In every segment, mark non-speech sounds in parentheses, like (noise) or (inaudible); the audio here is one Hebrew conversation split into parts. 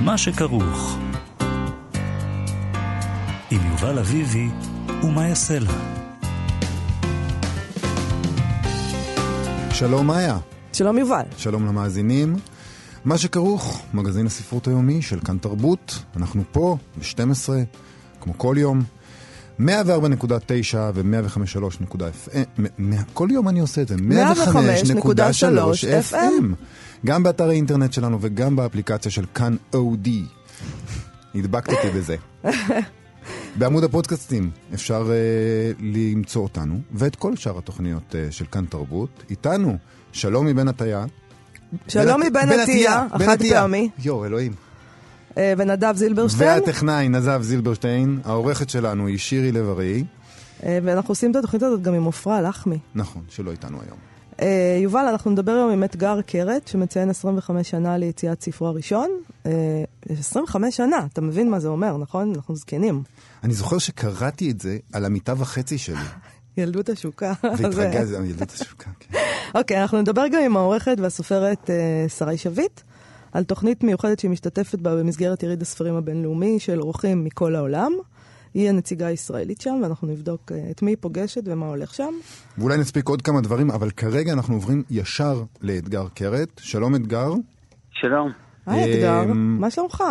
מה שכרוך. עם יובל אביבי ומה יעשה לה. שלום מאיה. שלום יובל. שלום למאזינים. מה שכרוך, מגזין הספרות היומי של כאן תרבות. אנחנו פה ב-12, כמו כל יום. 104.9 ו-105.3.FM, כל יום אני עושה את זה, 105.3 FM, גם באתר האינטרנט שלנו וגם באפליקציה של כאן אודי. הדבקת אותי בזה. (laughs) בעמוד הפודקאסטים אפשר uh, למצוא אותנו, ואת כל שאר התוכניות uh, של כאן תרבות. איתנו, שלום מבן עטיה. שלום מבן עטיה, החד פעמי. יואו, אלוהים. אה, ונדב זילברשטיין. והטכנאי נדב זילברשטיין, העורכת שלנו היא שירי לב-ארי. ואנחנו עושים את התוכנית הזאת גם עם עפרה לחמי. נכון, שלא איתנו היום. אה, יובל, אנחנו נדבר היום עם אתגר קרת, שמציין 25 שנה ליציאת ספרו הראשון. 25 שנה, אתה מבין מה זה אומר, נכון? אנחנו זקנים. אני זוכר שקראתי את זה על המיטה וחצי שלי. (laughs) ילדות השוקה. (laughs) והתרגז, ילדות השוקה, כן. (laughs) אוקיי, אנחנו נדבר גם עם העורכת והסופרת שרי שביט. על תוכנית מיוחדת שהיא משתתפת בה במסגרת יריד הספרים הבינלאומי של אורחים מכל העולם. היא הנציגה הישראלית שם, ואנחנו נבדוק אה, את מי היא פוגשת ומה הולך שם. ואולי נספיק עוד כמה דברים, אבל כרגע אנחנו עוברים ישר לאתגר קרת. שלום אתגר. שלום. היי אתגר, מה שלומך?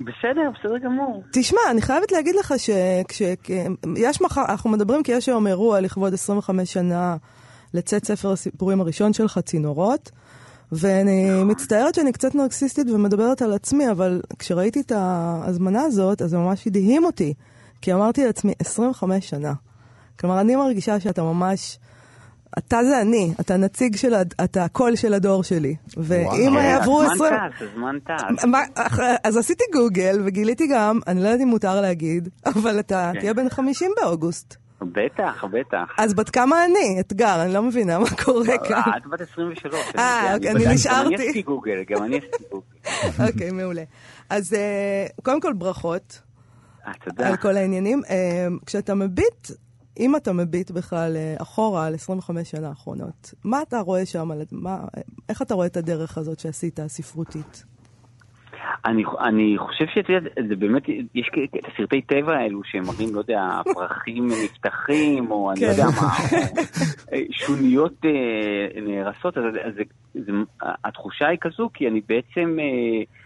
בסדר, בסדר גמור. תשמע, אני חייבת להגיד לך שכשיש מחר, אנחנו מדברים כי יש היום אירוע לכבוד 25 שנה לצאת ספר הסיפורים הראשון שלך, צינורות. ואני מצטערת שאני קצת נרקסיסטית ומדברת על עצמי, אבל כשראיתי את ההזמנה הזאת, אז זה ממש הדהים אותי. כי אמרתי לעצמי, 25 שנה. כלומר, אני מרגישה שאתה ממש... אתה זה אני, אתה נציג של, אתה הקול של הדור שלי. ואם יעברו 20... הזמן טס, הזמן טס. אז עשיתי גוגל וגיליתי גם, אני לא יודעת אם מותר להגיד, אבל אתה כן. תהיה בן 50 באוגוסט. בטח, בטח. אז בת כמה אני? אתגר, אני לא מבינה מה קורה אה, כאן. את בת 23. אה, אוקיי, אני נשארתי. גם אני עשיתי גוגל, גם אני עשיתי גוגל. (laughs) אוקיי, מעולה. אז אה, קודם כל ברכות. אה, תודה. על כל העניינים. כשאתה מביט, אם אתה מביט בכלל אחורה על 25 שנה האחרונות, מה אתה רואה שם? איך אתה רואה את הדרך הזאת שעשית, הספרותית? אני, אני חושב שאת יודעת, זה באמת, יש את הסרטי טבע האלו שהם מראים, לא יודע, פרחים (laughs) נפתחים, או אני לא יודע מה, או שוניות אה, נהרסות, אז, אז, אז, התחושה היא כזו, כי אני בעצם... אה,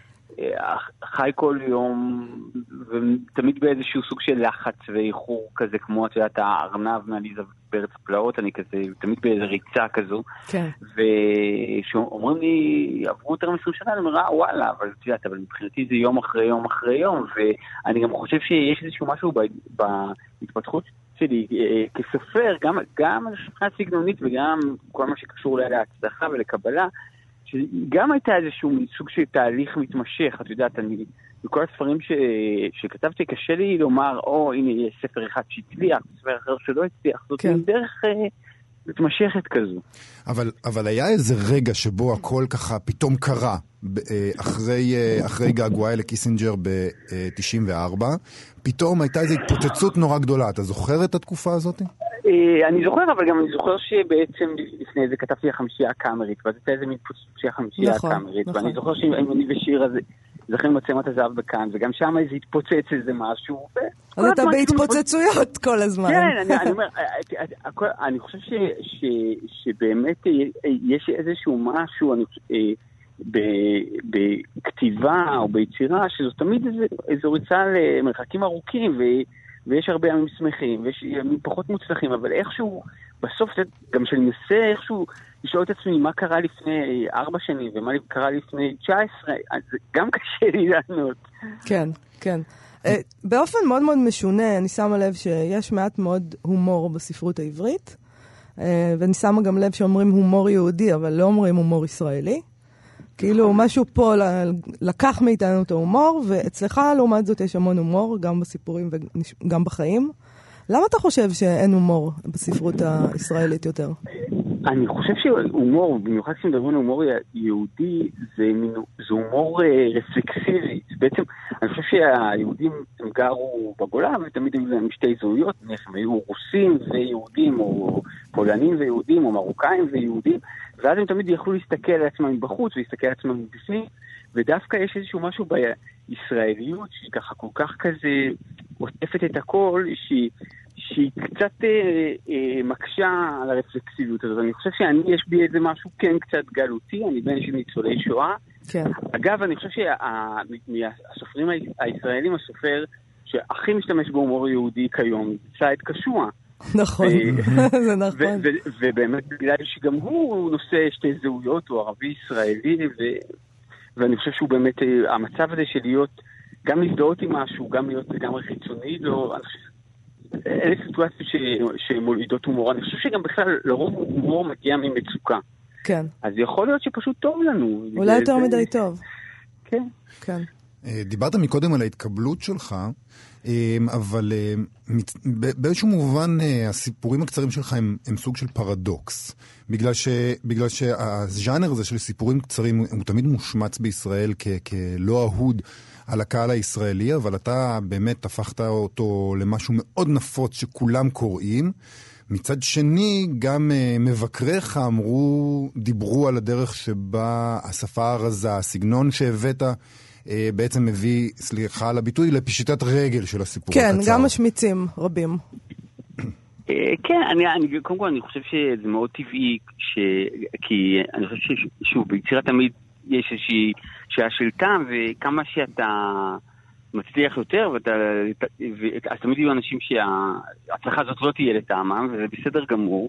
חי כל יום, ותמיד באיזשהו סוג של לחץ ואיחור כזה, כמו את יודעת, הארנב מעליזה בארץ הפלאות, אני כזה, תמיד באיזו ריצה כזו. כן. וכשאומרים לי, עברו יותר מ-20 שנה, אני אומר, אה, וואלה, אבל את יודעת, אבל מבחינתי זה יום אחרי יום אחרי יום, ואני גם חושב שיש איזשהו משהו בהתפתחות שלי אה, כסופר, גם, גם מבחינה סגנונית וגם כל מה שקשור להצלחה ולקבלה. שגם הייתה איזשהו סוג של תהליך מתמשך, את יודעת, אני, בכל הספרים ש, שכתבתי, קשה לי לומר, או, הנה, יש ספר אחד שהצליח, ספר אחר שלא הצליח, זאת כן. דרך אה, מתמשכת כזו. אבל, אבל היה איזה רגע שבו הכל ככה פתאום קרה, אה, אחרי, אה, אחרי געגועי לקיסינג'ר ב-94, פתאום הייתה איזו התפוצצות נורא גדולה. אתה זוכר את התקופה הזאת? אה, אני זוכר, אבל גם אני זוכר שבעצם לפני זה כתבתי החמישייה הקאמרית, ואז הייתה איזה מין פוצצות של החמישייה נכון, הקאמרית, נכון. ואני זוכר שאני ושיר הזה זכרים מצלמת הזהב בכאן, וגם שם איזה התפוצץ איזה משהו. אז אתה בהתפוצצויות כל הזמן. כן, אני (laughs) אומר, אה, אה, אני חושב שבאמת יש איזשהו משהו, בכתיבה או ביצירה, שזו תמיד איזו ריצה למרחקים ארוכים, ויש הרבה ימים שמחים, ויש ימים פחות מוצלחים, אבל איכשהו, בסוף, גם כשאני מנסה איכשהו לשאול את עצמי מה קרה לפני ארבע שנים ומה קרה לפני 19, אז גם (laughs) קשה לי לענות. כן, כן. Uh, באופן מאוד מאוד משונה, אני שמה לב שיש מעט מאוד הומור בספרות העברית, uh, ואני שמה גם לב שאומרים הומור יהודי, אבל לא אומרים הומור ישראלי. כאילו, משהו פה לקח מאיתנו את ההומור, ואצלך, לעומת זאת, יש המון הומור, גם בסיפורים וגם בחיים. למה אתה חושב שאין הומור בספרות הישראלית יותר? אני חושב שהומור, במיוחד כשמדברים על הומור יהודי, זה, זה הומור אה, רפלקסיבי. בעצם, אני חושב שהיהודים הם גרו בגולה, ותמיד היו להם שתי זהויות, הם היו רוסים ויהודים, או פולנים ויהודים, או מרוקאים ויהודים, ואז הם תמיד יכלו להסתכל על עצמם מבחוץ ולהסתכל על עצמם מבפנים, ודווקא יש איזשהו משהו בישראליות, שהיא ככה כל כך כזה עוטפת את הכל, שהיא, שהיא קצת אה, אה, מקשה על הרפלקסיביות הזאת. אני חושב שאני, יש בי איזה משהו כן קצת גלותי, אני בן של ניצולי שואה. כן. אגב, אני חושב שהסופרים הישראלים, הסופר שהכי משתמש בהומור יהודי כיום, סעד קשוע. נכון, (laughs) זה נכון. ובאמת בגלל שגם הוא נושא שתי זהויות, הוא ערבי-ישראלי, ואני חושב שהוא באמת, אה, המצב הזה של להיות, גם להזדהות עם משהו, גם להיות לגמרי חיצוני, לא, אלה סיטואציות שמולידות הומור. אני חושב שגם בכלל, לרוב הומור מגיע ממצוקה. כן. אז יכול להיות שפשוט טוב לנו. אולי יותר מדי טוב. כן. כן. אה, דיברת מקודם על ההתקבלות שלך, אה, אבל באיזשהו מובן הסיפורים הקצרים שלך הם, הם סוג של פרדוקס. בגלל, ש, בגלל שהז'אנר הזה של סיפורים קצרים הוא תמיד מושמץ בישראל כ, כלא אהוד על הקהל הישראלי, אבל אתה באמת הפכת אותו למשהו מאוד נפוץ שכולם קוראים. מצד שני, גם uh, מבקריך אמרו, דיברו על הדרך שבה השפה הרזה, הסגנון שהבאת, בעצם מביא, סליחה על הביטוי, לפשיטת רגל של הסיפור כן, הקצר. כן, גם משמיצים רבים. אה, כן, אני, אני, קודם כל אני חושב שזה מאוד טבעי, ש, כי אני חושב ששוב, ביצירה תמיד יש איזושהי שאלה של טעם, וכמה שאתה מצליח יותר, ואתה, אז תמיד יהיו אנשים שההצלחה הזאת לא תהיה לטעמם, וזה בסדר גמור.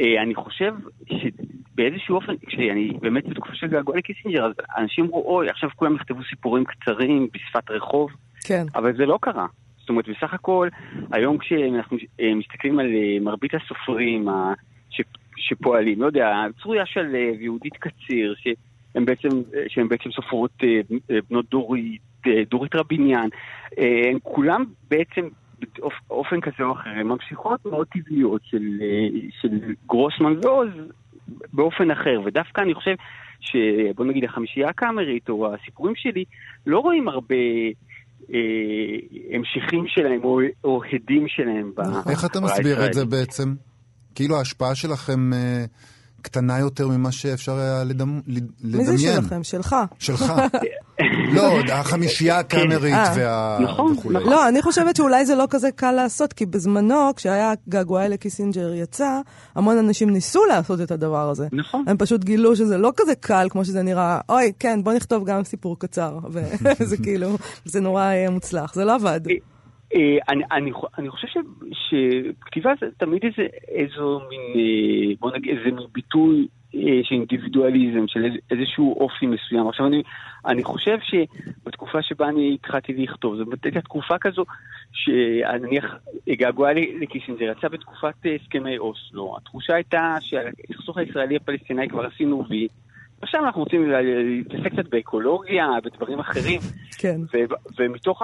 אה, אני חושב שבאיזשהו אופן, כשאני באמת בתקופה של געגוע לקיסינג'ר, אז אנשים אמרו, אוי, עכשיו כולם יכתבו סיפורים קצרים בשפת רחוב, כן. אבל זה לא קרה. זאת אומרת, בסך הכל, היום כשאנחנו אה, מסתכלים על אה, מרבית הסופרים שפועלים, לא יודע, צרויה של יהודית קציר, שהן בעצם, שהן בעצם סופרות בנות דורית, דורית רביניאן, הן כולם בעצם באופן כזה או אחר, הן ממשיכות מאוד טבעיות של, של גרוסמן ועוז באופן אחר, ודווקא אני חושב שבוא נגיד החמישייה הקאמרית או הסיפורים שלי לא רואים הרבה אה, המשכים שלהם או, או הדים שלהם. איך אתה מסביר את זה בעצם? כאילו ההשפעה שלכם... אה... קטנה יותר ממה שאפשר היה לדמ... לדמיין. מי זה שלכם? שלך. שלך. (laughs) לא, החמישייה כן. הקאמרית אה. וה... נכון. נכון. לא, אני חושבת שאולי זה לא כזה קל לעשות, כי בזמנו, כשהיה געגועי לקיסינג'ר יצא, המון אנשים ניסו לעשות את הדבר הזה. נכון. הם פשוט גילו שזה לא כזה קל כמו שזה נראה, אוי, כן, בוא נכתוב גם סיפור קצר. וזה (laughs) כאילו, זה נורא אה, מוצלח, זה לא עבד. אה, אני, אני, אני חושב ש, שכתיבה זה תמיד איזה, איזו מין, אה, בוא נגיד, איזה מין ביטוי אה, של אינדיבידואליזם, של איזשהו אופי מסוים. עכשיו אני, אני חושב שבתקופה שבה אני התחלתי לכתוב, זו הייתה תקופה כזו, שנניח געגועה לקיסינג'ר יצא בתקופת הסכמי אוסלו. התחושה הייתה שהסכסוך הישראלי הפלסטיני כבר עשינו וי. עכשיו אנחנו רוצים להתעסק קצת באקולוגיה, בדברים אחרים. כן. ומתוך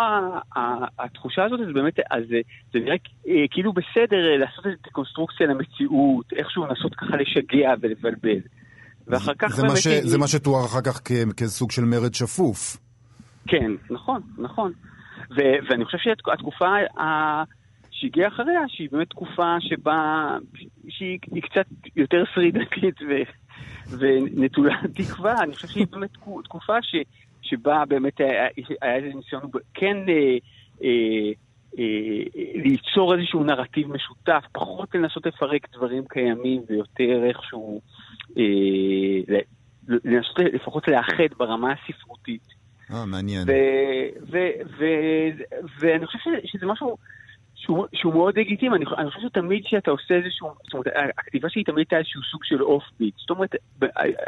התחושה הזאת, זה באמת, אז זה נראה אה, כאילו בסדר אה, לעשות איזו קונסטרוקציה למציאות, איכשהו לנסות ככה לשגע ולבלבל. ואחר כך זה באמת... ש... זה מה שתואר אחר כך כ... כסוג של מרד שפוף. כן, נכון, נכון. ו- ואני חושב שהתקופה ה- שהגיעה אחריה, שהיא באמת תקופה שבה, שהיא קצת יותר שרידתית ו- ונטולה תקווה, אני חושב שהיא באמת תקופה ש, שבה באמת היה, היה איזה ניסיון כן אה, אה, אה, ליצור איזשהו נרטיב משותף, פחות לנסות לפרק דברים קיימים ויותר איכשהו אה, לנסות לפחות לאחד ברמה הספרותית. אה, מעניין. ואני חושב שזה משהו... שהוא, שהוא מאוד לגיטימי, אני, אני חושב שתמיד כשאתה עושה איזשהו, זאת אומרת, הכתיבה שלי תמיד הייתה איזשהו סוג של אוף ביט, זאת אומרת,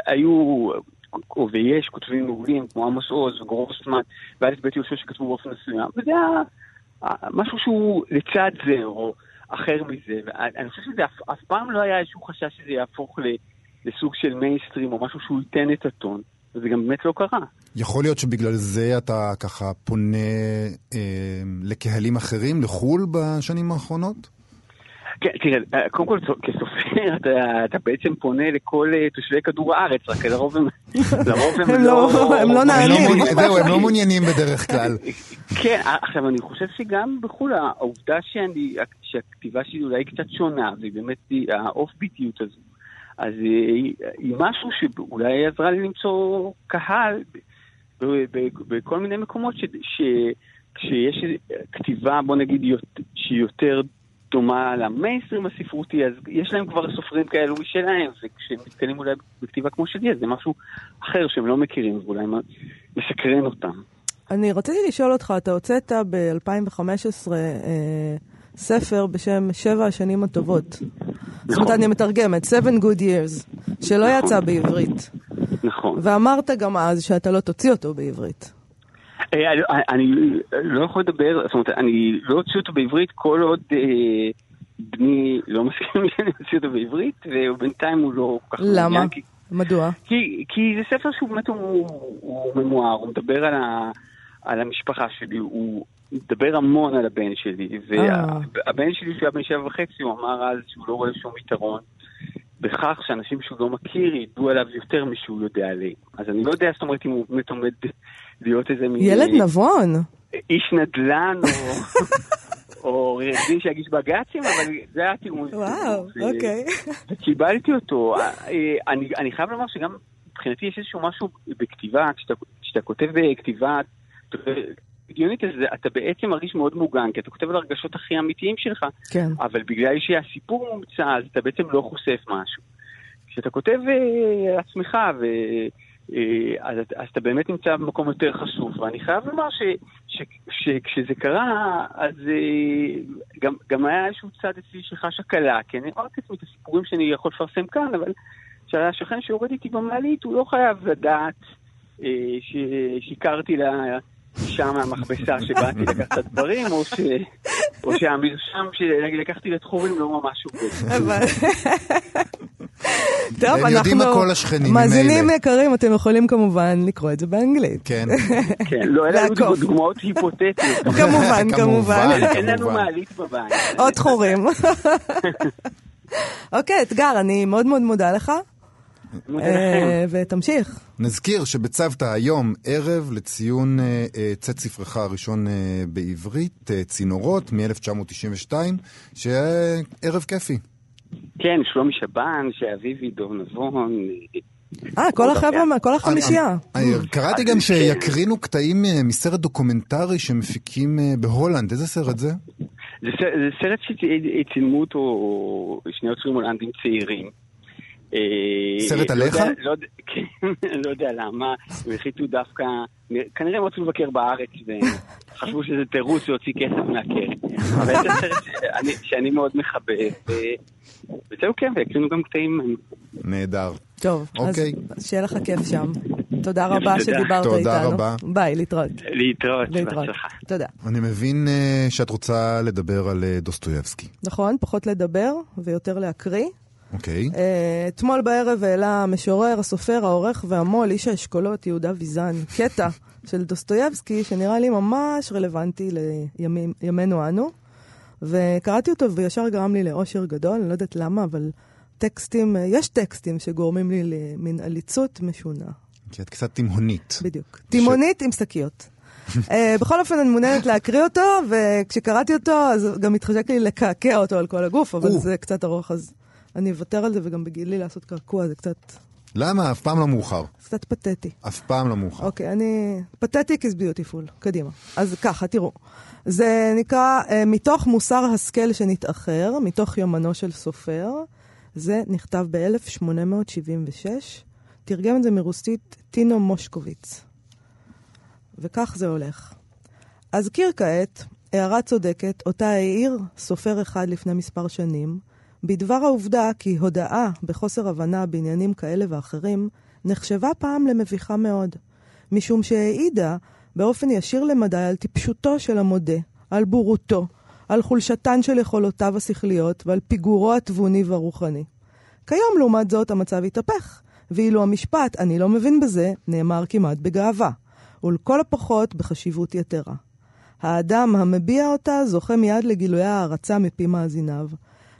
היו, ויש כותבים מעולים כמו עמוס עוז וגרוסמן ואלף בית יהושע שכתבו באופן מסוים, וזה היה משהו שהוא לצד זה, או אחר מזה, ואני חושב שזה אף, אף פעם לא היה איזשהו חשש שזה יהפוך לסוג של מיינסטרים, או משהו שהוא ייתן את הטון. וזה גם באמת לא קרה. יכול להיות שבגלל זה אתה ככה פונה אה, לקהלים אחרים, לחו"ל, בשנים האחרונות? כן, תראה, קודם כל כסופר אתה, אתה בעצם פונה לכל אה, תושבי כדור הארץ, רק לרוב הם, (laughs) לרוב הם, הם לא, לא... הם לא נענים. זהו, הם לא מעוניינים בדרך כלל. (laughs) כן, עכשיו אני חושב שגם בחו"ל העובדה שאני, שהכתיבה שלי אולי קצת שונה, והיא באמת האוף ביטיות הזו, אז היא, היא משהו שאולי עזרה לי למצוא קהל בכל מיני מקומות ש, ש, כשיש כתיבה, בוא נגיד, שהיא יותר דומה למיינסטרים הספרותי, אז יש להם כבר סופרים כאלו משלהם, וכשהם נתקלים אולי בכתיבה כמו שלי, אז זה משהו אחר שהם לא מכירים, ואולי מסקרן אותם. אני רציתי לשאול אותך, אתה הוצאת ב-2015 אה, ספר בשם שבע השנים הטובות. נכון. זאת אומרת, אני מתרגמת, Seven Good Years, שלא נכון. יצא בעברית. נכון. ואמרת גם אז שאתה לא תוציא אותו בעברית. אה, אני לא יכול לדבר, זאת אומרת, אני לא אוציא אותו בעברית כל עוד אה, בני לא מסכים שאני אוציא אותו בעברית, ובינתיים הוא לא כל כך... למה? מדוע? כי זה ספר שהוא באמת הוא ממואר, הוא מדבר על המשפחה שלי, הוא מדבר המון על הבן שלי, והבן שלי שהוא היה בן שבע וחצי, הוא אמר אז שהוא לא רואה שום יתרון בכך שאנשים שהוא לא מכיר ידעו עליו יותר משהוא יודע עליהם. אז אני לא יודע, זאת אומרת, אם הוא באמת עומד להיות איזה מין... ילד נבון. איש נדל"ן, או... (laughs) או עורך דין שיגיש בג"צים, אבל זה היה תיאום. וואו, אוקיי. (laughs) וקיבלתי אותו. אני, אני חייב לומר שגם מבחינתי יש איזשהו משהו בכתיבה, כשאתה כותב בכתיבה הגיונית, אז אתה בעצם מרגיש מאוד מוגן, כי אתה כותב על הרגשות הכי אמיתיים שלך, כן. אבל בגלל שהסיפור מומצא, אז אתה בעצם לא חושף משהו. כשאתה כותב uh, עצמך, ו, uh, אז, אז אתה באמת נמצא במקום יותר חשוף, ואני חייב לומר ש, ש, ש, שכשזה קרה, אז uh, גם, גם היה איזשהו צד אצלי שחש הקלה, כי אני אמרתי לעצמי את הסיפורים שאני יכול לפרסם כאן, אבל שהשכן שיורד איתי במעלית, הוא לא חייב לדעת uh, ששיקרתי לה... שם מהמכבסה שבאתי לקחת את הדברים, או, ש... או שהמרשם שלקחתי לתחורים לא ממש עובד. (laughs) טוב, אנחנו... הם יודעים הכל השכנים ממילא. מאזינים יקרים, אתם יכולים כמובן לקרוא את זה באנגלית. כן. (laughs) כן, לא, אלה היו דוגמאות היפותטיות. (laughs) כמובן, כמובן. אין לנו מעלית בבית. עוד חורים. אוקיי, אתגר, אני מאוד מאוד מודה לך. אה, ותמשיך. נזכיר שבצוותא היום ערב לציון אה, אה, צאת ספרך הראשון בעברית, צינורות, מ-1992, שיהיה ערב כיפי. כן, שלומי שבן, שאביבי, דוב נבון. אה, כל החבר'ה, כל החמישייה. קראתי גם שיקרינו קטעים מסרט דוקומנטרי שמפיקים בהולנד. איזה סרט זה? זה סרט שצילמו אותו שני יוצרים הולנדים צעירים. אה, סרט לא עליך? לא, (laughs) כן, לא יודע למה, הם החליטו דווקא, כנראה הם רצו לבקר בארץ וחשבו שזה תירוץ להוציא כסף מהקרן. (laughs) אבל זה סרט שאני מאוד מחבב, וזהו כן, ויקרינו גם קטעים. נהדר. טוב, אז אוקיי. שיהיה לך כיף שם. תודה רבה שדיברת איתנו. תודה רבה. ביי, להתראות. להתראות, בהצלחה. תודה. אני מבין אה, שאת רוצה לדבר על אה, דוסטויבסקי. נכון, פחות לדבר ויותר להקריא. אוקיי. Okay. אה, אתמול בערב העלה המשורר, הסופר, העורך והמו"ל, איש האשכולות, יהודה ויזן, קטע (laughs) של דוסטויבסקי, שנראה לי ממש רלוונטי לימינו אנו. וקראתי אותו וישר גרם לי לאושר גדול, אני לא יודעת למה, אבל טקסטים, אה, יש טקסטים שגורמים לי למין עליצות משונה. כי את קצת תימהונית. בדיוק. תימהונית ש... עם שקיות. uh, (laughs) בכל אופן, אני מעוניינת להקריא אותו, וכשקראתי אותו, אז גם התחשק לי לקעקע אותו על כל הגוף, אבל זה קצת ארוך, אז אני אוותר על זה, וגם בגילי לעשות קרקוע זה קצת... למה? אף פעם לא מאוחר. קצת פתטי. אף פעם לא מאוחר. אוקיי, אני... פתטיק is beautiful. קדימה. אז ככה, תראו. זה נקרא uh, מתוך מוסר השכל שנתאחר, מתוך יומנו של סופר. זה נכתב ב-1876. תרגם את זה מרוסית טינו מושקוביץ. וכך זה הולך. אזכיר כעת הערה צודקת, אותה העיר סופר אחד לפני מספר שנים, בדבר העובדה כי הודאה בחוסר הבנה בעניינים כאלה ואחרים נחשבה פעם למביכה מאוד, משום שהעידה באופן ישיר למדי על טיפשותו של המודה, על בורותו, על חולשתן של יכולותיו השכליות ועל פיגורו התבוני והרוחני. כיום, לעומת זאת, המצב התהפך, ואילו המשפט "אני לא מבין בזה" נאמר כמעט בגאווה, ולכל הפחות בחשיבות יתרה. האדם המביע אותה זוכה מיד לגילויי הערצה מפי מאזיניו,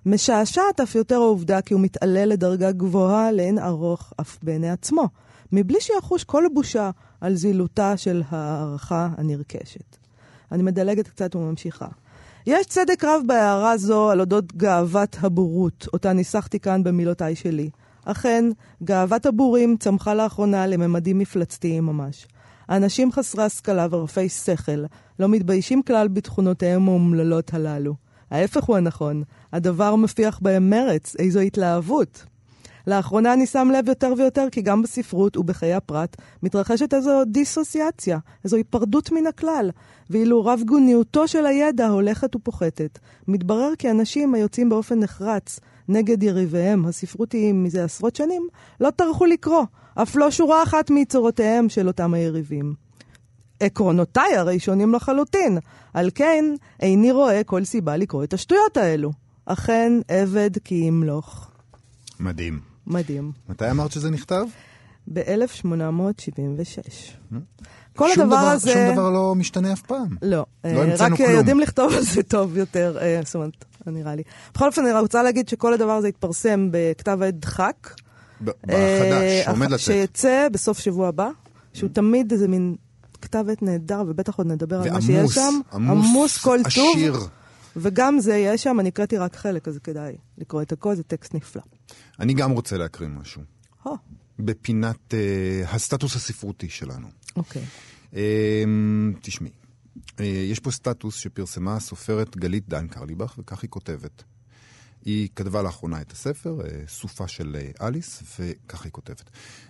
משעשעת אף יותר העובדה כי הוא מתעלה לדרגה גבוהה לאין ארוך אף בעיני עצמו, מבלי שיחוש כל בושה על זילותה של הערכה הנרכשת. אני מדלגת קצת וממשיכה. יש צדק רב בהערה זו על אודות גאוות הבורות, אותה ניסחתי כאן במילותיי שלי. אכן, גאוות הבורים צמחה לאחרונה לממדים מפלצתיים ממש. האנשים חסרי השכלה ורפי שכל לא מתביישים כלל בתכונותיהם האומללות הללו. ההפך הוא הנכון, הדבר מפיח בהם מרץ, איזו התלהבות. לאחרונה אני שם לב יותר ויותר כי גם בספרות ובחיי הפרט מתרחשת איזו דיסוציאציה, איזו היפרדות מן הכלל, ואילו רב גוניותו של הידע הולכת ופוחתת. מתברר כי אנשים היוצאים באופן נחרץ נגד יריביהם הספרותיים מזה עשרות שנים, לא טרחו לקרוא, אף לא שורה אחת מיצירותיהם של אותם היריבים. עקרונותיי הרי שונים לחלוטין, על כן איני רואה כל סיבה לקרוא את השטויות האלו. אכן, עבד כי ימלוך. מדהים. מדהים. מתי אמרת שזה נכתב? ב-1876. כל הדבר דבר, הזה... שום דבר לא משתנה אף פעם. לא. לא אה, רק כלום. יודעים לכתוב על זה טוב יותר, אה, זאת אומרת, נראה לי. בכל אופן, אני רוצה להגיד שכל הדבר הזה יתפרסם בכתב עת דחק. בחדש, אה, שעומד לצאת. שיצא בסוף שבוע הבא, שהוא תמיד איזה מין כתב עת נהדר, ובטח עוד נדבר על מה שיש שם. עמוס, עמוס כל טוב. עשיר. וגם זה יש שם, אני הקראתי רק חלק, אז כדאי לקרוא את הכל, זה טקסט נפלא. אני גם רוצה להקריא משהו. Oh. בפינת uh, הסטטוס הספרותי שלנו. אוקיי. Okay. אמ, uh, תשמעי, uh, יש פה סטטוס שפרסמה הסופרת גלית דן קרליבך, וכך היא כותבת. היא כתבה לאחרונה את הספר, סופה של אליס, וכך היא כותבת.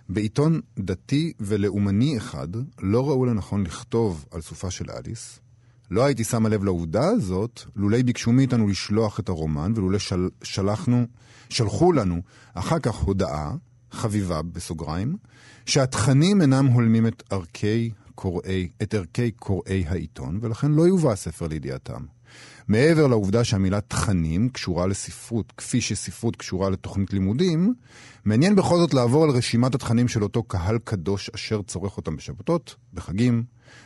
בעיתון דתי ולאומני אחד לא ראו לנכון לכתוב על סופה של אליס, לא הייתי שמה לב לעובדה הזאת, לולי ביקשו מאיתנו לשלוח את הרומן, ולולי של, שלחנו, שלחו לנו אחר כך הודעה, חביבה בסוגריים, שהתכנים אינם הולמים את ערכי קוראי, את ערכי קוראי העיתון, ולכן לא יובא הספר לידיעתם. מעבר לעובדה שהמילה תכנים קשורה לספרות, כפי שספרות קשורה לתוכנית לימודים, מעניין בכל זאת לעבור על רשימת התכנים של אותו קהל קדוש אשר צורך אותם בשבתות, בחגים,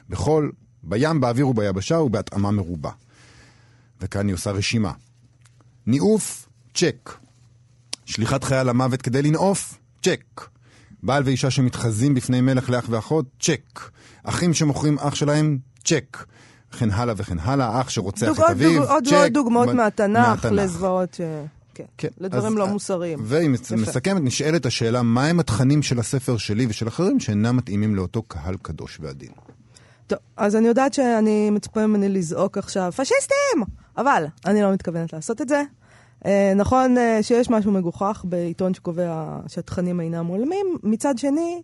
בחול, בים, באוויר וביבשה ובהתאמה מרובה. וכאן היא עושה רשימה. ניאוף, צ'ק. שליחת חייל למוות כדי לנאוף, צ'ק. בעל ואישה שמתחזים בפני מלך לאח ואחות, צ'ק. אחים שמוכרים אח שלהם, צ'ק. וכן הלאה וכן הלאה, אח שרוצח דוג, את אביו, צ'ק. עוד דוגמאות מהתנ"ך, מהתנ"ך. לזוועות ש... כן, כן. לדברים אז, לא מוסריים. והיא מסכמת, נשאלת השאלה, מהם התכנים של הספר שלי ושל אחרים שאינם מתאימים לאותו קהל קדוש ועדין? טוב, אז אני יודעת שאני מצפה ממני לזעוק עכשיו, פשיסטים! אבל אני לא מתכוונת לעשות את זה. אה, נכון אה, שיש משהו מגוחך בעיתון שקובע שהתכנים אינם הולמים. מצד שני,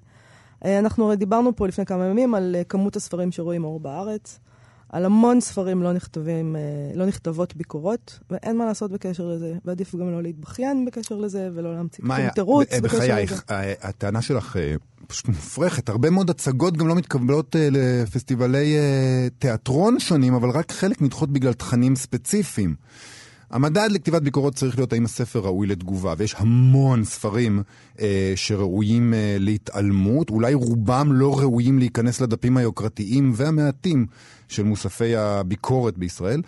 אה, אנחנו הרי דיברנו פה לפני כמה ימים על אה, כמות הספרים שרואים אור בארץ. על המון ספרים לא, נכתבים, אה, לא נכתבות ביקורות, ואין מה לעשות בקשר לזה, ועדיף גם לא להתבכיין בקשר לזה, ולא להמציא תירוץ בקשר לזה. בחייך, הטענה שלך פשוט מופרכת. הרבה מאוד הצגות גם לא מתקבלות לפסטיבלי תיאטרון שונים, אבל רק חלק נדחות בגלל תכנים ספציפיים. המדד לכתיבת ביקורות צריך להיות האם הספר ראוי לתגובה, ויש המון ספרים אה, שראויים אה, להתעלמות, אולי רובם לא ראויים להיכנס לדפים היוקרתיים והמעטים של מוספי הביקורת בישראל,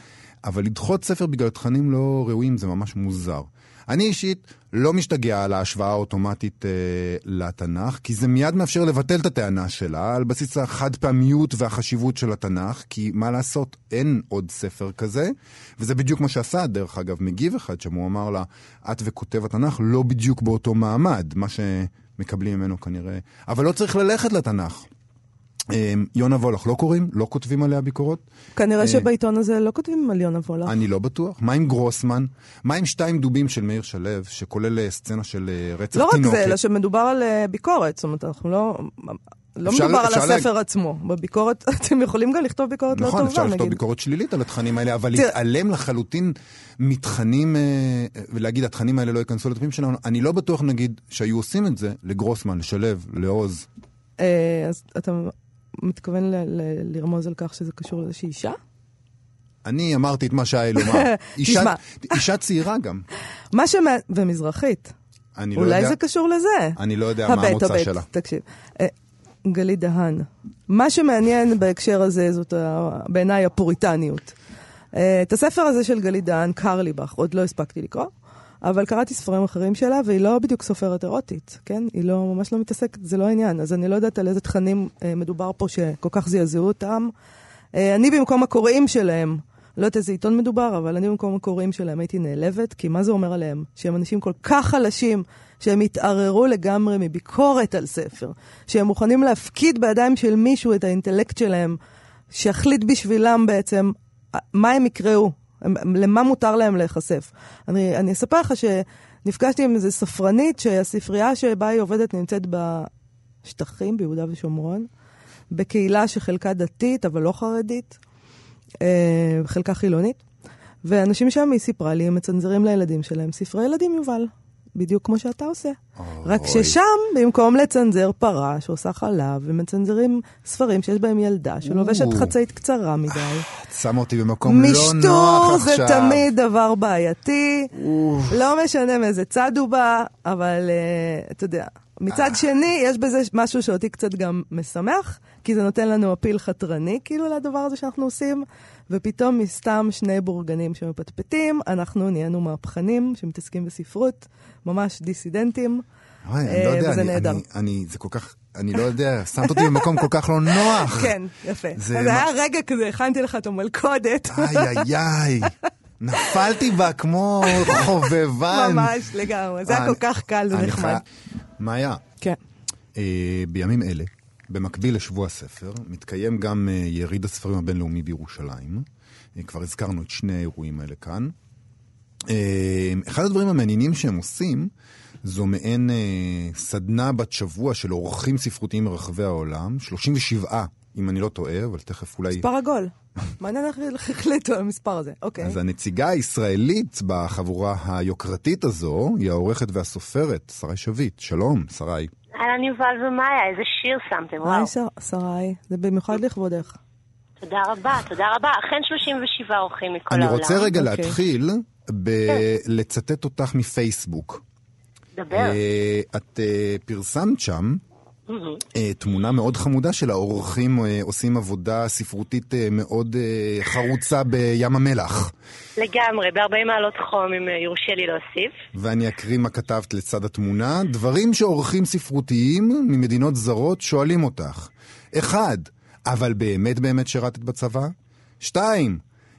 אבל לדחות ספר בגלל תכנים לא ראויים זה ממש מוזר. אני אישית לא משתגע על ההשוואה האוטומטית אה, לתנ"ך, כי זה מיד מאפשר לבטל את הטענה שלה על בסיס החד פעמיות והחשיבות של התנ"ך, כי מה לעשות, אין עוד ספר כזה, וזה בדיוק מה שעשה, דרך אגב, מגיב אחד שם, הוא אמר לה, את וכותב התנ"ך לא בדיוק באותו מעמד, מה שמקבלים ממנו כנראה, אבל לא צריך ללכת לתנ"ך. אמ, יונה וולך לא קוראים? לא כותבים עליה ביקורות? כנראה אה, שבעיתון הזה לא כותבים על יונה וולך. אני לא בטוח. מה עם גרוסמן? מה עם שתיים דובים של מאיר שלו, שכולל אה, סצנה של אה, רצח תינוקת? לא רק זה, אלא שמדובר על ביקורת. זאת אומרת, אנחנו לא... לא מדובר על הספר לה... עצמו. בביקורת, (laughs) אתם יכולים גם לכתוב ביקורת נכון, לא טובה, נגיד. נכון, אפשר לכתוב ביקורת שלילית על התכנים האלה, אבל להתעלם לחלוטין מתכנים, ולהגיד, התכנים האלה לא ייכנסו לתפים שלנו, אני לא בטוח, נגיד, שהיו עושים את זה לגרוסמן, לשלו, לעוז. אז אתה מתכוון ל- ל- לרמוז על כך שזה קשור לאיזושהי אישה? אני אמרתי את מה שהיה לומר. (laughs) אישה, אישה צעירה גם. מה שמע... ומזרחית. אני לא אולי יודע... זה קשור לזה. אני לא יודע מה המוצא שלה. תקשיב. אה, גלית דהן. מה שמעניין בהקשר הזה זאת בעיניי הפוריטניות. אה, את הספר הזה של גלית דהן, קרליבך, עוד לא הספקתי לקרוא. אבל קראתי ספרים אחרים שלה, והיא לא בדיוק סופרת אירוטית, כן? היא לא, ממש לא מתעסקת, זה לא העניין. אז אני לא יודעת על איזה תכנים אה, מדובר פה שכל כך זעזעו אותם. אה, אני במקום הקוראים שלהם, לא יודעת איזה עיתון מדובר, אבל אני במקום הקוראים שלהם הייתי נעלבת, כי מה זה אומר עליהם? שהם אנשים כל כך חלשים, שהם התערערו לגמרי מביקורת על ספר, שהם מוכנים להפקיד בידיים של מישהו את האינטלקט שלהם, שיחליט בשבילם בעצם מה הם יקראו, למה מותר להם להיחשף. אני, אני אספר לך שנפגשתי עם איזו ספרנית שהספרייה שבה היא עובדת נמצאת בשטחים, ביהודה ושומרון, בקהילה שחלקה דתית, אבל לא חרדית, אה, חלקה חילונית. ואנשים שם, היא סיפרה לי, הם מצנזרים לילדים שלהם ספרי ילדים, יובל. בדיוק כמו שאתה עושה. Oh, רק ששם, במקום לצנזר פרה שעושה חלב, ומצנזרים ספרים שיש בהם ילדה שלובשת חצאית קצרה מדי. שם אותי במקום לא נוח עכשיו. משטור זה תמיד דבר בעייתי, לא משנה מאיזה צד הוא בא, אבל uh, אתה יודע. מצד שני, יש בזה משהו שאותי קצת גם משמח, כי זה נותן לנו אפיל חתרני, כאילו, לדבר הזה שאנחנו עושים. ופתאום מסתם שני בורגנים שמפטפטים, אנחנו נהיינו מהפכנים שמתעסקים בספרות, ממש דיסידנטים, אוי, אני לא אה, יודע, וזה אני, נהדר. אני, אני, זה כל כך, אני לא יודע, שמת אותי במקום כל כך לא נוח. (laughs) כן, יפה. זה, זה היה רגע כזה, הכנתי לך את המלכודת. איי, איי, איי. נפלתי בה כמו חובבן. (laughs) ממש, לגמרי. זה היה כל כך קל ונחמד. מאיה. כן. אה, בימים אלה, במקביל לשבוע הספר, מתקיים גם uh, יריד הספרים הבינלאומי בירושלים. Uh, כבר הזכרנו את שני האירועים האלה כאן. Uh, אחד הדברים המעניינים שהם עושים, זו מעין סדנה בת שבוע של אורחים ספרותיים מרחבי העולם, 37, אם אני לא טועה, אבל תכף אולי... מספר עגול. מעניין איך החליטו על המספר הזה, אוקיי. אז הנציגה הישראלית בחבורה היוקרתית הזו היא העורכת והסופרת, שרי שביט. שלום, שרי. אהלן יובל ומאיה, איזה שיר שמתם, וואו. היי שרי, זה במיוחד לכבודך. תודה רבה, תודה רבה. אכן 37 אורחים מכל העולם. אני רוצה רגע אוקיי. להתחיל בלצטט אותך מפייסבוק. דבר. אה, את אה, פרסמת שם תמונה מאוד חמודה של האורחים עושים עבודה ספרותית מאוד חרוצה בים המלח. לגמרי, ב-40 מעלות חום, אם יורשה לי להוסיף. ואני אקריא מה כתבת לצד התמונה. דברים שאורחים ספרותיים ממדינות זרות שואלים אותך. אחד, אבל באמת באמת שירתת בצבא? שתיים,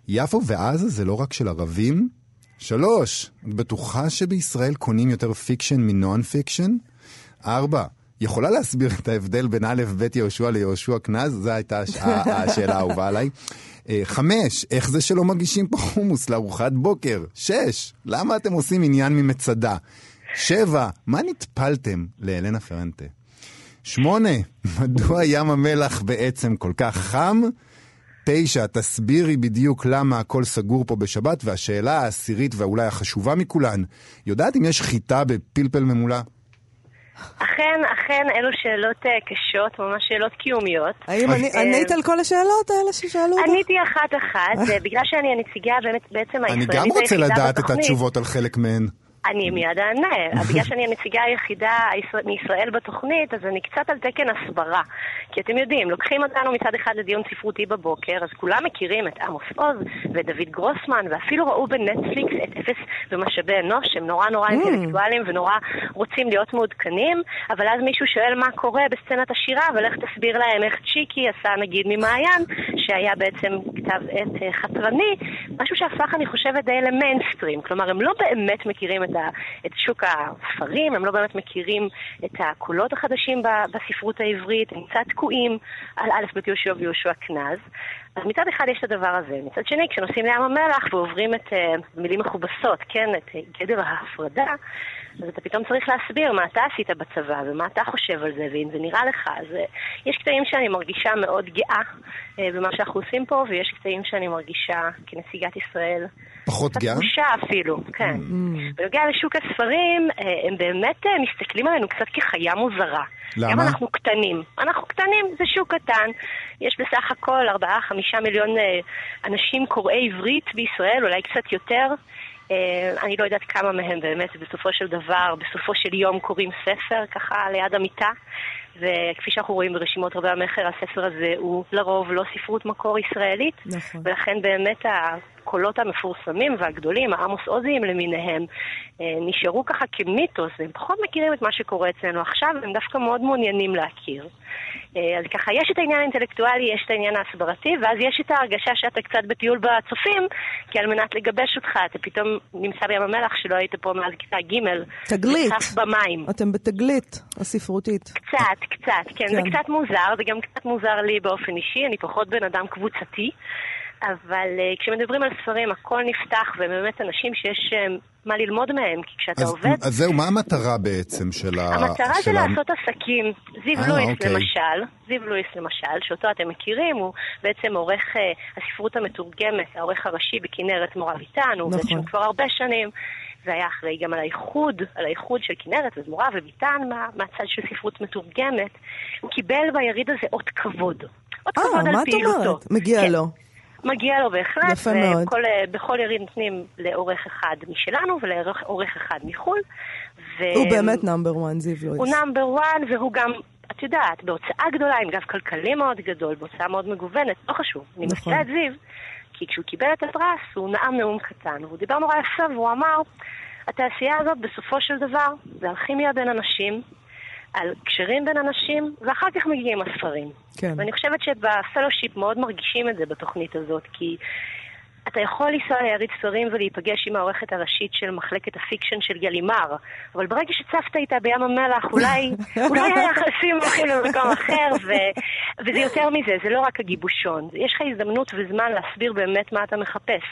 יפו ועזה זה לא רק של ערבים? שלוש, את בטוחה שבישראל קונים יותר fiction מ non-fiction? ארבע, יכולה להסביר את ההבדל בין א', ב' יהושע ליהושע קנז? זו הייתה (laughs) השאלה האהובה עליי. אה, חמש, איך זה שלא מגישים פה חומוס לארוחת בוקר? שש, למה אתם עושים עניין ממצדה? שבע, מה נטפלתם לאלנה פרנטה? שמונה, (laughs) מדוע ים המלח בעצם כל כך חם? תשע, תסבירי בדיוק למה הכל סגור פה בשבת, והשאלה העשירית ואולי החשובה מכולן, יודעת אם יש חיטה בפלפל ממולא? אכן, אכן, אלו שאלות uh, קשות, ממש שאלות קיומיות. האם אה, ענית על כל השאלות האלה ששאלו אותך? עניתי אחת-אחת, (laughs) אה. בגלל שאני הנציגה באמת בעצם הישראלית היחידה בתוכנית. אני גם רוצה לדעת את התשובות על חלק מהן. אני מיד אענה. (laughs) בגלל שאני הנציגה היחידה מישראל בתוכנית, אז אני קצת על תקן הסברה. כי אתם יודעים, לוקחים אותנו מצד אחד לדיון ספרותי בבוקר, אז כולם מכירים את עמוס עוז ואת דוד גרוסמן, ואפילו ראו בנטפליקס את אפס ומשאבי אנוש, שהם נורא נורא mm. אינטלקטואלים ונורא רוצים להיות מעודכנים, אבל אז מישהו שואל מה קורה בסצנת השירה, איך תסביר להם איך צ'יקי עשה נגיד ממעיין, שהיה בעצם כתב עת אה, חתרני, משהו שהפך, אני חושבת, די למיינסטרים. כלומר, הם לא באמת מכירים את את שוק הספרים, הם לא באמת מכירים את הקולות החדשים בספרות העברית, הם קצת תקועים על א' ב' יהושע ויהושע קנז. אז מצד אחד יש את הדבר הזה. מצד שני, כשנוסעים לים המלח ועוברים את uh, מילים מכובסות, כן, את uh, גדר ההפרדה, אז אתה פתאום צריך להסביר מה אתה עשית בצבא ומה אתה חושב על זה, ואם זה נראה לך. אז uh, יש קטעים שאני מרגישה מאוד גאה uh, במה שאנחנו עושים פה, ויש קטעים שאני מרגישה כנציגת ישראל פחות גאה? קצת בושה אפילו, כן. Mm. בנוגע לשוק הספרים, הם באמת מסתכלים עלינו קצת כחיה מוזרה. למה? גם אנחנו קטנים. אנחנו קטנים, זה שוק קטן. יש בסך הכל 4-5 מיליון אנשים קוראי עברית בישראל, אולי קצת יותר. אני לא יודעת כמה מהם באמת בסופו של דבר, בסופו של יום קוראים ספר ככה ליד המיטה. וכפי שאנחנו רואים ברשימות רבי המכר, הספר הזה הוא לרוב לא ספרות מקור ישראלית. נכון. ולכן באמת הקולות המפורסמים והגדולים, העמוס עוזיים למיניהם, אה, נשארו ככה כמיתוס, והם פחות מכירים את מה שקורה אצלנו עכשיו, והם דווקא מאוד מעוניינים להכיר. אה, אז ככה, יש את העניין האינטלקטואלי, יש את העניין ההסברתי, ואז יש את ההרגשה שאתה קצת בטיול בצופים, כי על מנת לגבש אותך, אתה פתאום נמצא בים המלח שלא היית פה מאז כיתה ג'. תגלית. במים. אתם בתגלית הספרותית. קצת, קצת, כן, כן, זה קצת מוזר, זה גם קצת מוזר לי באופן אישי, אני פחות בן אדם קבוצתי. אבל uh, כשמדברים על ספרים, הכל נפתח, ובאמת אנשים שיש uh, מה ללמוד מהם, כי כשאתה אז, עובד... אז זהו, מה המטרה בעצם של ה... המטרה של זה ה... לעשות עסקים. זיו 아, לואיס אוקיי. למשל, זיו לואיס למשל, שאותו אתם מכירים, הוא בעצם עורך uh, הספרות המתורגמת, העורך הראשי בכנרת מורביטן, הוא נכון. בעצם כבר הרבה שנים. והיה אחראי גם על האיחוד, על האיחוד של כנרת וזמורה וביטן מה, מהצד של ספרות מתורגמת. הוא קיבל ביריד הזה אות כבוד. אות כבוד על פעילותו. אה, מה את אומרת? מגיע כן. לו. מגיע לו בהחלט. יפה מאוד. ובכל יריד נותנים לעורך אחד משלנו ולעורך אחד מחו"ל. ו... הוא באמת number one, זיו לואיס. הוא number one, והוא גם, את יודעת, בהוצאה גדולה, עם גב כלכלי מאוד גדול, בהוצאה מאוד מגוונת, לא חשוב. אני נכון. מפתיעה את זיו, כי כשהוא קיבל את הפרס, הוא נאם נאום קטן, והוא דיבר נורא יפה, והוא אמר, התעשייה הזאת, בסופו של דבר, זה אלכימיה בין אנשים, על קשרים בין אנשים, ואחר כך מגיעים הספרים. כן. ואני חושבת שב fellowship מאוד מרגישים את זה בתוכנית הזאת, כי אתה יכול לנסוע ליריד ספרים ולהיפגש עם העורכת הראשית של מחלקת ה fiction של גלימאר, אבל ברגע שצפת איתה בים המלח, אולי, (laughs) אולי היחסים הולכים למקום אחר, ו, וזה יותר מזה, זה לא רק הגיבושון. יש לך הזדמנות וזמן להסביר באמת מה אתה מחפש.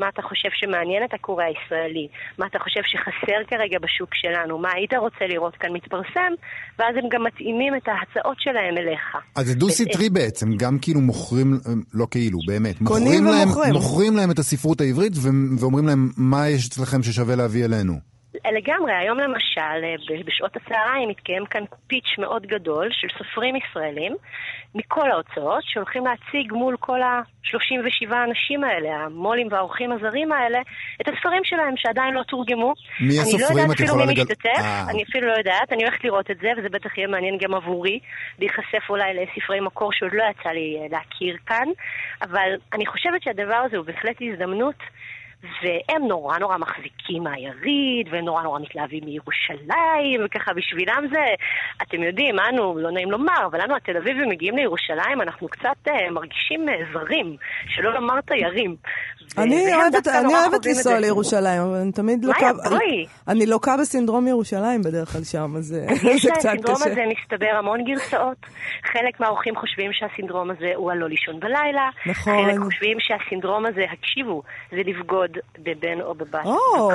מה אתה חושב שמעניין את הקורא הישראלי, מה אתה חושב שחסר כרגע בשוק שלנו, מה היית רוצה לראות כאן מתפרסם, ואז הם גם מתאימים את ההצעות שלהם אליך. אז זה דו-סטרי בעצם, גם כאילו מוכרים, לא כאילו, באמת, מוכרים להם, מוכרים להם את הספרות העברית ואומרים להם מה יש אצלכם ששווה להביא אלינו. לגמרי, היום למשל, אה, בשעות הצהריים מתקיים כאן פיץ' מאוד גדול של סופרים ישראלים מכל ההוצאות, שהולכים להציג מול כל ה-37 האנשים האלה, המו"לים והאורחים הזרים האלה, את הספרים שלהם שעדיין לא תורגמו. מי הסופרים? את יכולה לגל... אה. אני אפילו לא יודעת, אני הולכת לראות את זה, וזה בטח יהיה מעניין גם עבורי, להיחשף אולי לספרי מקור שעוד לא יצא לי אה, להכיר כאן, אבל אני חושבת שהדבר הזה הוא בהחלט הזדמנות. והם נורא נורא מחזיקים מהיריד, והם נורא נורא מתלהבים מירושלים, וככה בשבילם זה, אתם יודעים, אנו, לא נעים לומר, אבל אנו התל אביבים מגיעים לירושלים, אנחנו קצת uh, מרגישים uh, זרים, שלא לומר תיירים. אני אוהבת, אני אוהבת לנסוע לירושלים, אבל אני תמיד לוקה... אני לוקה בסינדרום ירושלים בדרך כלל שם, אז (laughs) זה קצת קשה. יש לסינדרום הזה, מסתבר, המון גרסאות. חלק מהאורחים חושבים שהסינדרום הזה הוא הלא לישון בלילה. נכון. חלק חושבים שהסינדרום הזה, הקשיבו, זה לבגוד בבן או בבת. או,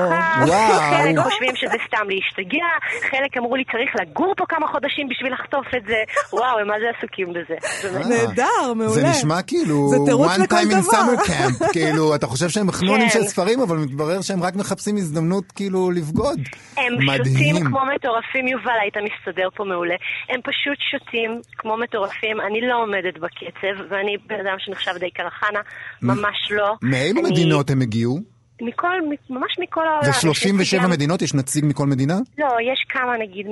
וואו. חלק חושבים שזה סתם להשתגע, חלק אמרו לי, צריך לגור פה כמה חודשים בשביל לחטוף את זה. (laughs) וואו, הם מה זה עסוקים בזה. נהדר, מעולה. זה נשמע כאילו, one time in summer camp, כאילו, (laughs) אתה חושב שהם חנונים של כן. ספרים, אבל מתברר שהם רק מחפשים הזדמנות כאילו לבגוד. הם שותים כמו מטורפים, יובל, היית מסתדר פה מעולה. הם פשוט שותים כמו מטורפים, אני לא עומדת בקצב, ואני בן אדם שנחשב די קרחנה, ממש לא. מאילו מדינות הם הגיעו? מכל, ממש מכל העולם. זה 37 מדינות? יש נציג מכל מדינה? לא, יש כמה, נגיד,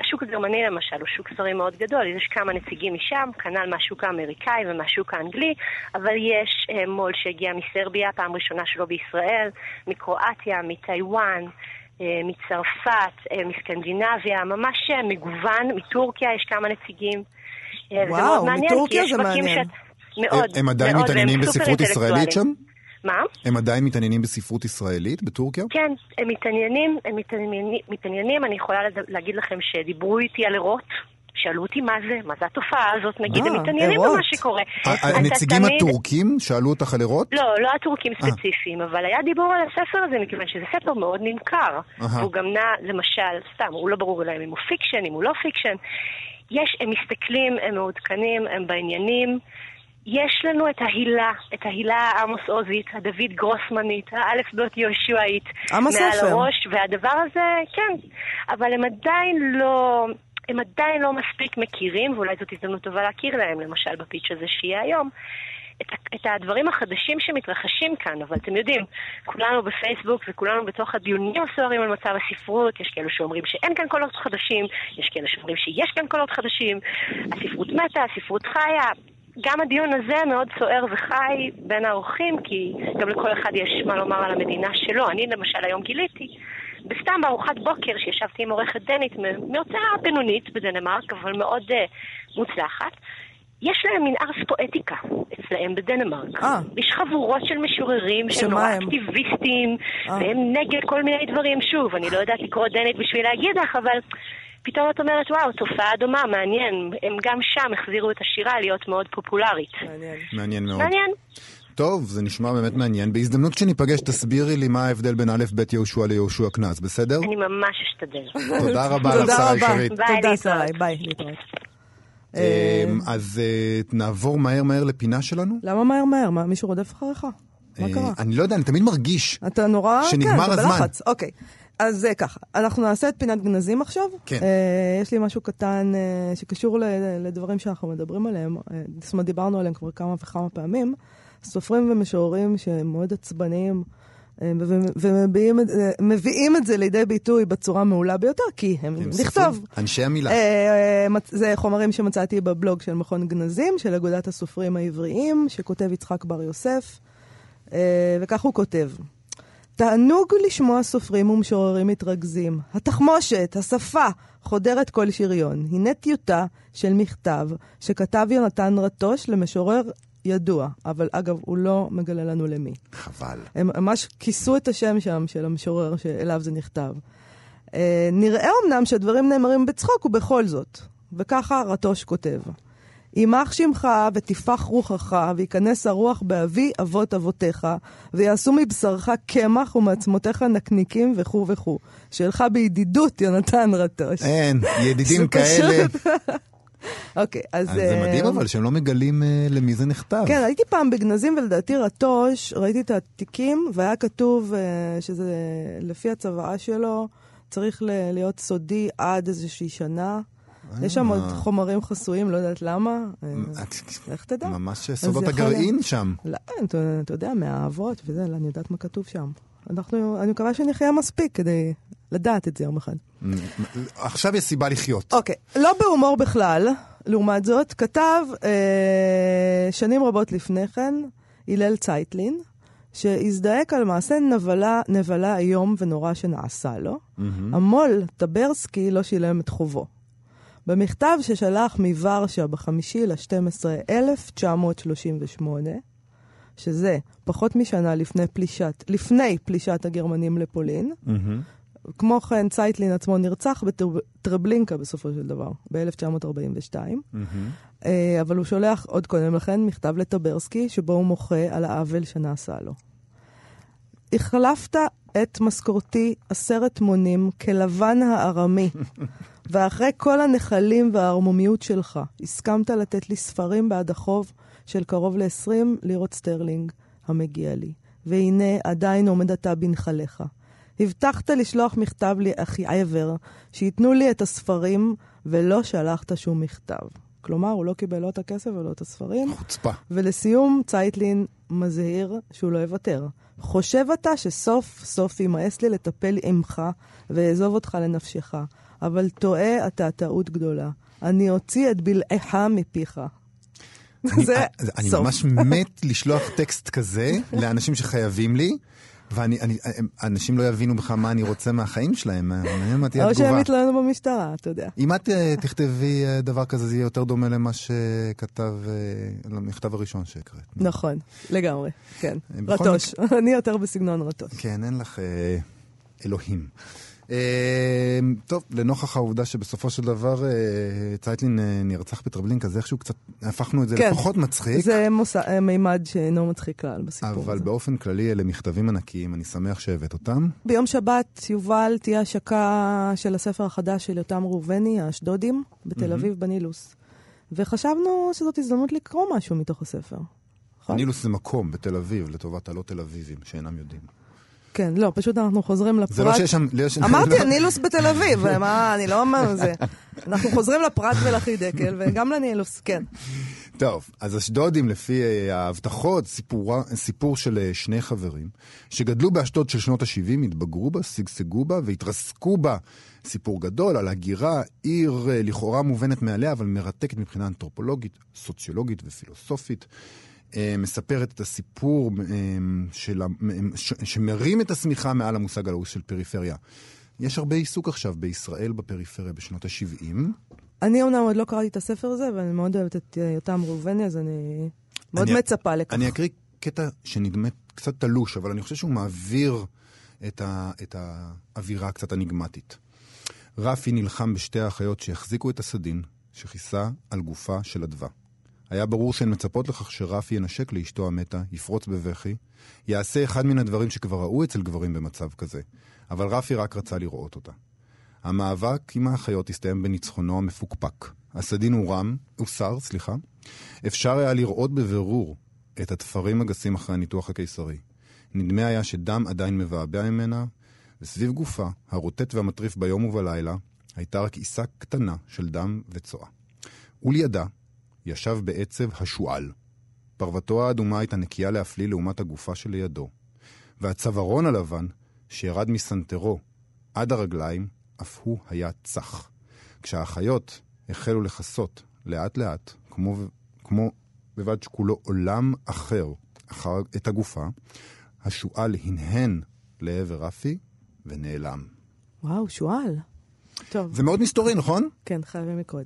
השוק הגרמני למשל הוא שוק ספרים מאוד גדול, יש כמה נציגים משם, כנ"ל מהשוק האמריקאי ומהשוק האנגלי, אבל יש אה, מו"ל שהגיע מסרביה, פעם ראשונה שלו בישראל, מקרואטיה, מטיוואן. אה, מצרפת, אה, מסקנדינביה, ממש אה, מגוון, מטורקיה יש כמה נציגים. וואו, מטורקיה זה מעניין. שאת... מאוד, הם עדיין מתעניינים בספרות ישראלית שם? מה? הם עדיין מתעניינים בספרות ישראלית בטורקיה? כן, הם מתעניינים, הם מתעניינים, מתעניינים אני יכולה להגיד לכם שדיברו איתי על ערות. שאלו אותי מה זה, מה זה התופעה הזאת, נגיד, הם מתעניינים במה שקורה. הנציגים הטורקים שאלו אותך על ערות? לא, לא הטורקים ספציפיים, אבל היה דיבור על הספר הזה, מכיוון שזה ספר מאוד נמכר. הוא גם נע, למשל, סתם, הוא לא ברור להם אם הוא fiction, אם הוא לא fiction. יש, הם מסתכלים, הם מעודכנים, הם בעניינים. יש לנו את ההילה, את ההילה העמוס עוזית, הדוד גרוסמנית, האלף ביות יהושעית, מעל הראש, והדבר הזה, כן, אבל הם עדיין לא, הם עדיין לא מספיק מכירים, ואולי זאת הזדמנות טובה להכיר להם, למשל בפיץ' הזה שיהיה היום. את, את הדברים החדשים שמתרחשים כאן, אבל אתם יודעים, כולנו בפייסבוק וכולנו בתוך הדיונים הסוערים על מצב הספרות, יש כאלו שאומרים שאין כאן קולות חדשים, יש כאלו שאומרים שיש כאן קולות חדשים, הספרות מתה, הספרות חיה, גם הדיון הזה מאוד סוער וחי בין האורחים, כי גם לכל אחד יש מה לומר על המדינה שלו. אני למשל היום גיליתי, בסתם בארוחת בוקר שישבתי עם עורכת דנית מהוצאה בינונית בדנמרק, אבל מאוד uh, מוצלחת, יש להם מין ארס פואטיקה אצלהם בדנמרק. אה. יש חבורות של משוררים שהם נורא? אקטיביסטים, אה. והם נגד כל מיני דברים. שוב, אני לא יודעת לקרוא דנית בשביל להגיד לך, אבל פתאום את אומרת, וואו, תופעה דומה, מעניין. הם גם שם החזירו את השירה להיות מאוד פופולרית. מעניין. מעניין מאוד. מעניין. טוב, זה נשמע באמת מעניין. בהזדמנות כשניפגש, תסבירי לי מה ההבדל בין א', ב' יהושע ליהושע קנז, בסדר? אני ממש אשתדל. תודה רבה לך, תודה שרה רבה. ישרית. ביי, תודה. שרי, ביי, להתראות. אה, אמ, אז אה, נעבור מהר מהר לפינה שלנו. למה מהר מהר? מה, מישהו רודף אחריך? מה אה, קרה? אני לא יודע, אני תמיד מרגיש. אתה נורא... שנגמר כן, אתה הזמן. בלחץ. אוקיי. אז זה ככה, אנחנו נעשה את פינת גנזים עכשיו. כן. אה, יש לי משהו קטן אה, שקשור ל- לדברים שאנחנו מדברים עליהם. אה, זאת אומרת, דיברנו עליהם כבר כמה וכמה פעמים. סופרים ומשוררים שהם מאוד עצבניים, אה, ו- ומביעים את- אה, את זה לידי ביטוי בצורה מעולה ביותר, כי הם לכתוב. סופרים, אנשי המילה. אה, אה, זה חומרים שמצאתי בבלוג של מכון גנזים, של אגודת הסופרים העבריים, שכותב יצחק בר יוסף, אה, וכך הוא כותב: תענוג לשמוע סופרים ומשוררים מתרכזים. התחמושת, השפה, חודרת כל שריון. הנה טיוטה של מכתב שכתב יונתן רטוש למשורר ידוע, אבל אגב, הוא לא מגלה לנו למי. חבל. הם ממש כיסו את השם שם של המשורר שאליו זה נכתב. אה, נראה אמנם שהדברים נאמרים בצחוק ובכל זאת, וככה רטוש כותב: יימח שמך ותפח רוחך, וייכנס הרוח באבי אבות אבותיך, ויעשו מבשרך קמח ומעצמותיך נקניקים וכו' וכו'. שלך בידידות, יונתן רטוש. אין, ידידים כאלה. (laughs) אוקיי, אז... אז זה אה, מדהים אבל שהם לא מגלים אה, למי זה נכתב. כן, הייתי פעם בגנזים, ולדעתי רטוש, ראיתי את התיקים, והיה כתוב אה, שזה לפי הצוואה שלו, צריך ל- להיות סודי עד איזושהי שנה. יש שם עוד חומרים חסויים, לא יודעת למה. אה, איך תדע? ממש סודות הגרעין שם. לא, אתה, יודע, מהאהבות וזה, לא, אני יודעת מה כתוב שם. אנחנו, אני מקווה שנחיה מספיק כדי לדעת את זה יום אחד. עכשיו יש סיבה לחיות. אוקיי, לא בהומור בכלל, לעומת זאת, כתב אה, שנים רבות לפני כן הלל צייטלין, שהזדעק על מעשה נבלה, נבלה איום ונורא שנעשה לו. המו"ל טברסקי לא שילם את חובו. במכתב ששלח מוורשה בחמישי ל-12 1938, שזה פחות משנה לפני פלישת, לפני פלישת הגרמנים לפולין, מהמם. כמו כן, צייטלין עצמו נרצח בטרבלינקה בסופו של דבר, ב-1942. אה, אבל הוא שולח עוד קודם לכן מכתב לטברסקי, שבו הוא מוחה על העוול שנעשה לו. החלפת את משכורתי עשרת מונים כלבן הארמי, ואחרי כל הנחלים והערמומיות שלך, הסכמת לתת לי ספרים בעד החוב של קרוב ל-20 לירות סטרלינג המגיע לי. והנה, עדיין עומד אתה בנחליך. הבטחת לשלוח מכתב לאחיעבר, שייתנו לי את הספרים, ולא שלחת שום מכתב. כלומר, הוא לא קיבל לא את הכסף ולא את הספרים. חוצפה. ולסיום, צייטלין מזהיר שהוא לא יוותר. חושב אתה שסוף סוף יימאס לי לטפל עמך ואעזוב אותך לנפשך, אבל טועה אתה טעות גדולה. אני אוציא את בלעיך מפיך. אני- זה אני סוף. ממש מת לשלוח טקסט כזה לאנשים שחייבים לי, ואני, אני- הם- אנשים לא יבינו בכלל מה אני רוצה מהחיים שלהם, מעניין מה תהיה או שהם התגובה. יתלוננו במשטרה, אתה יודע. אם את אה, תכתבי אה, דבר כזה, זה יהיה יותר דומה למה שכתב, אה, למכתב הראשון שהקראת. נכון, לגמרי, כן. רטוש. (laughs) אני יותר בסגנון רטוש. כן, אין לך אה, אלוהים. אה, טוב, לנוכח העובדה שבסופו של דבר אה, צייטלין אה, נרצח בטרבלינקה, אז איכשהו קצת הפכנו את זה כן. לפחות מצחיק. זה מוסע- אה, מימד שאינו מצחיק כלל בסיפור אבל הזה. באופן כללי אלה מכתבים ענקיים, אני שמח שהבאת אותם. ביום שבת, יובל, תהיה השקה של הספר החדש של יותם ראובני, האשדודים, בתל אביב, בנילוס. וחשבנו שזאת הזדמנות לקרוא משהו מתוך הספר. נכון? נילוס זה מקום בתל אביב, לטובת הלא תל אביבים שאינם יודעים. כן, לא, פשוט אנחנו חוזרים לפרט. זה לא שיש שם... לא אמרתי, (laughs) לא- נילוס בתל אביב, מה, אני לא אומר זה. אנחנו חוזרים לפרט ולחידקל, וגם לנילוס, כן. טוב, אז אשדודים, לפי אה, ההבטחות, סיפור, סיפור של אה, שני חברים שגדלו באשדוד של שנות ה-70, התבגרו בה, שגשגו בה והתרסקו בה. סיפור גדול על הגירה, עיר אה, לכאורה מובנת מעליה, אבל מרתקת מבחינה אנתרופולוגית, סוציולוגית ופילוסופית. מספרת את הסיפור של, שמרים את השמיכה מעל המושג הלאוס של פריפריה. יש הרבה עיסוק עכשיו בישראל בפריפריה בשנות ה-70. אני אומנם עוד לא קראתי את הספר הזה, ואני מאוד אוהבת את אה, יותם ראובני, אז אני מאוד אני, מצפה לכך. אני אקריא קטע שנדמה קצת תלוש, אבל אני חושב שהוא מעביר את, ה, את האווירה הקצת אניגמטית. רפי נלחם בשתי האחיות שהחזיקו את הסדין, שכיסה על גופה של אדווה. היה ברור שהן מצפות לכך שרפי ינשק לאשתו המתה, יפרוץ בבכי, יעשה אחד מן הדברים שכבר ראו אצל גברים במצב כזה, אבל רפי רק רצה לראות אותה. המאבק עם האחיות הסתיים בניצחונו המפוקפק. הסדין הורם, הוסר, סליחה. אפשר היה לראות בבירור את התפרים הגסים אחרי הניתוח הקיסרי. נדמה היה שדם עדיין מבעבע ממנה, וסביב גופה, הרוטט והמטריף ביום ובלילה, הייתה רק עיסה קטנה של דם וצואה. ולידה ישב בעצב השועל. פרוותו האדומה הייתה נקייה להפליא לעומת הגופה שלידו, והצווארון הלבן, שירד מסנטרו עד הרגליים, אף הוא היה צח. כשהאחיות החלו לכסות לאט לאט, כמו, כמו בבד שכולו עולם אחר, אחר את הגופה, השועל הנהן לעבר רפי ונעלם. וואו, שועל. טוב. זה מאוד מסתורי, נכון? כן, חייבים לקרוא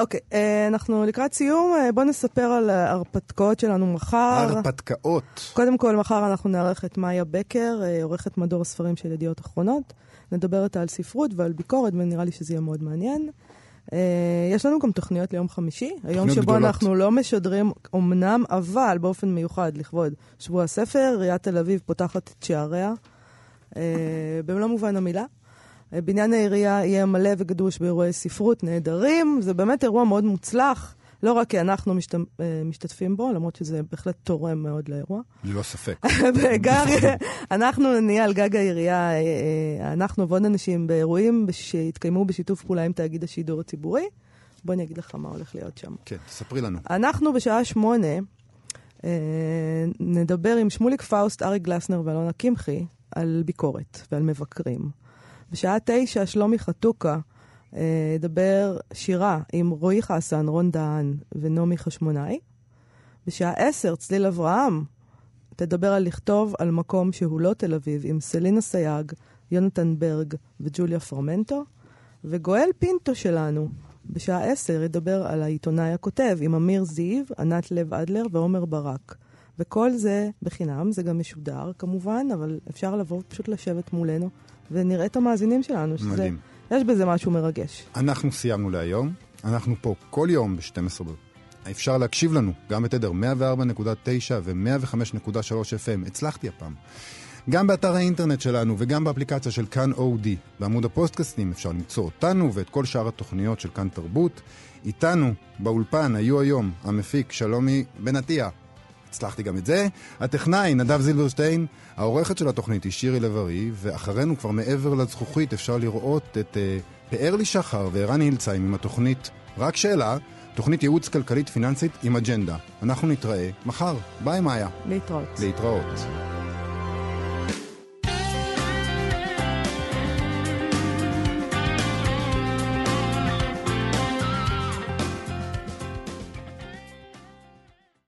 אוקיי, אה, אנחנו לקראת סיום, אה, בואו נספר על ההרפתקאות שלנו מחר. הרפתקאות. קודם כל, מחר אנחנו נארח את מאיה בקר, אה, עורכת מדור הספרים של ידיעות אחרונות. נדבר איתה על ספרות ועל ביקורת, ונראה לי שזה יהיה מאוד מעניין. יש לנו גם תוכניות ליום חמישי, היום שבו גדולות. אנחנו לא משדרים אמנם, אבל באופן מיוחד לכבוד שבוע הספר, עיריית תל אביב פותחת את שעריה, במלוא מובן המילה. בניין העירייה יהיה מלא וגדוש באירועי ספרות נהדרים, זה באמת אירוע מאוד מוצלח. לא רק כי אנחנו משת... אה, משתתפים בו, למרות שזה בהחלט תורם מאוד לאירוע. ללא ספק. (laughs) וגם אנחנו נהיה על גג העירייה, אה, אה, אנחנו ועוד אנשים באירועים שהתקיימו בשיתוף פעולה עם תאגיד השידור הציבורי. בוא אני אגיד לך מה הולך להיות שם. כן, תספרי לנו. אנחנו בשעה שמונה נדבר עם שמוליק פאוסט, אריק גלסנר ואלונה קמחי על ביקורת ועל מבקרים. בשעה תשע שלומי חתוכה ידבר שירה עם רועי חסן, רון דהן ונעמי חשמונאי. בשעה עשר, צליל אברהם תדבר על לכתוב על מקום שהוא לא תל אביב עם סלינה סייג, יונתן ברג וג'וליה פרמנטו. וגואל פינטו שלנו, בשעה עשר, ידבר על העיתונאי הכותב עם אמיר זיו, ענת לב אדלר ועומר ברק. וכל זה בחינם, זה גם משודר כמובן, אבל אפשר לבוא פשוט לשבת מולנו ונראה את המאזינים שלנו. שזה מדהים. יש בזה משהו מרגש. אנחנו סיימנו להיום. אנחנו פה כל יום ב-12 אפשר להקשיב לנו גם בתדר 104.9 ו-105.3 FM. הצלחתי הפעם. גם באתר האינטרנט שלנו וגם באפליקציה של כאן אודי. בעמוד הפוסטקאסטים אפשר למצוא אותנו ואת כל שאר התוכניות של כאן תרבות. איתנו באולפן היו היום המפיק שלומי בן עטיה. הצלחתי גם את זה. הטכנאי, נדב זילברשטיין, העורכת של התוכנית היא שירי לב-ארי, ואחרינו כבר מעבר לזכוכית אפשר לראות את uh, פאר לי שחר וערן הילצהיים עם התוכנית רק שאלה, תוכנית ייעוץ כלכלית פיננסית עם אג'נדה. אנחנו נתראה מחר. ביי מאיה. להתראות. להתראות.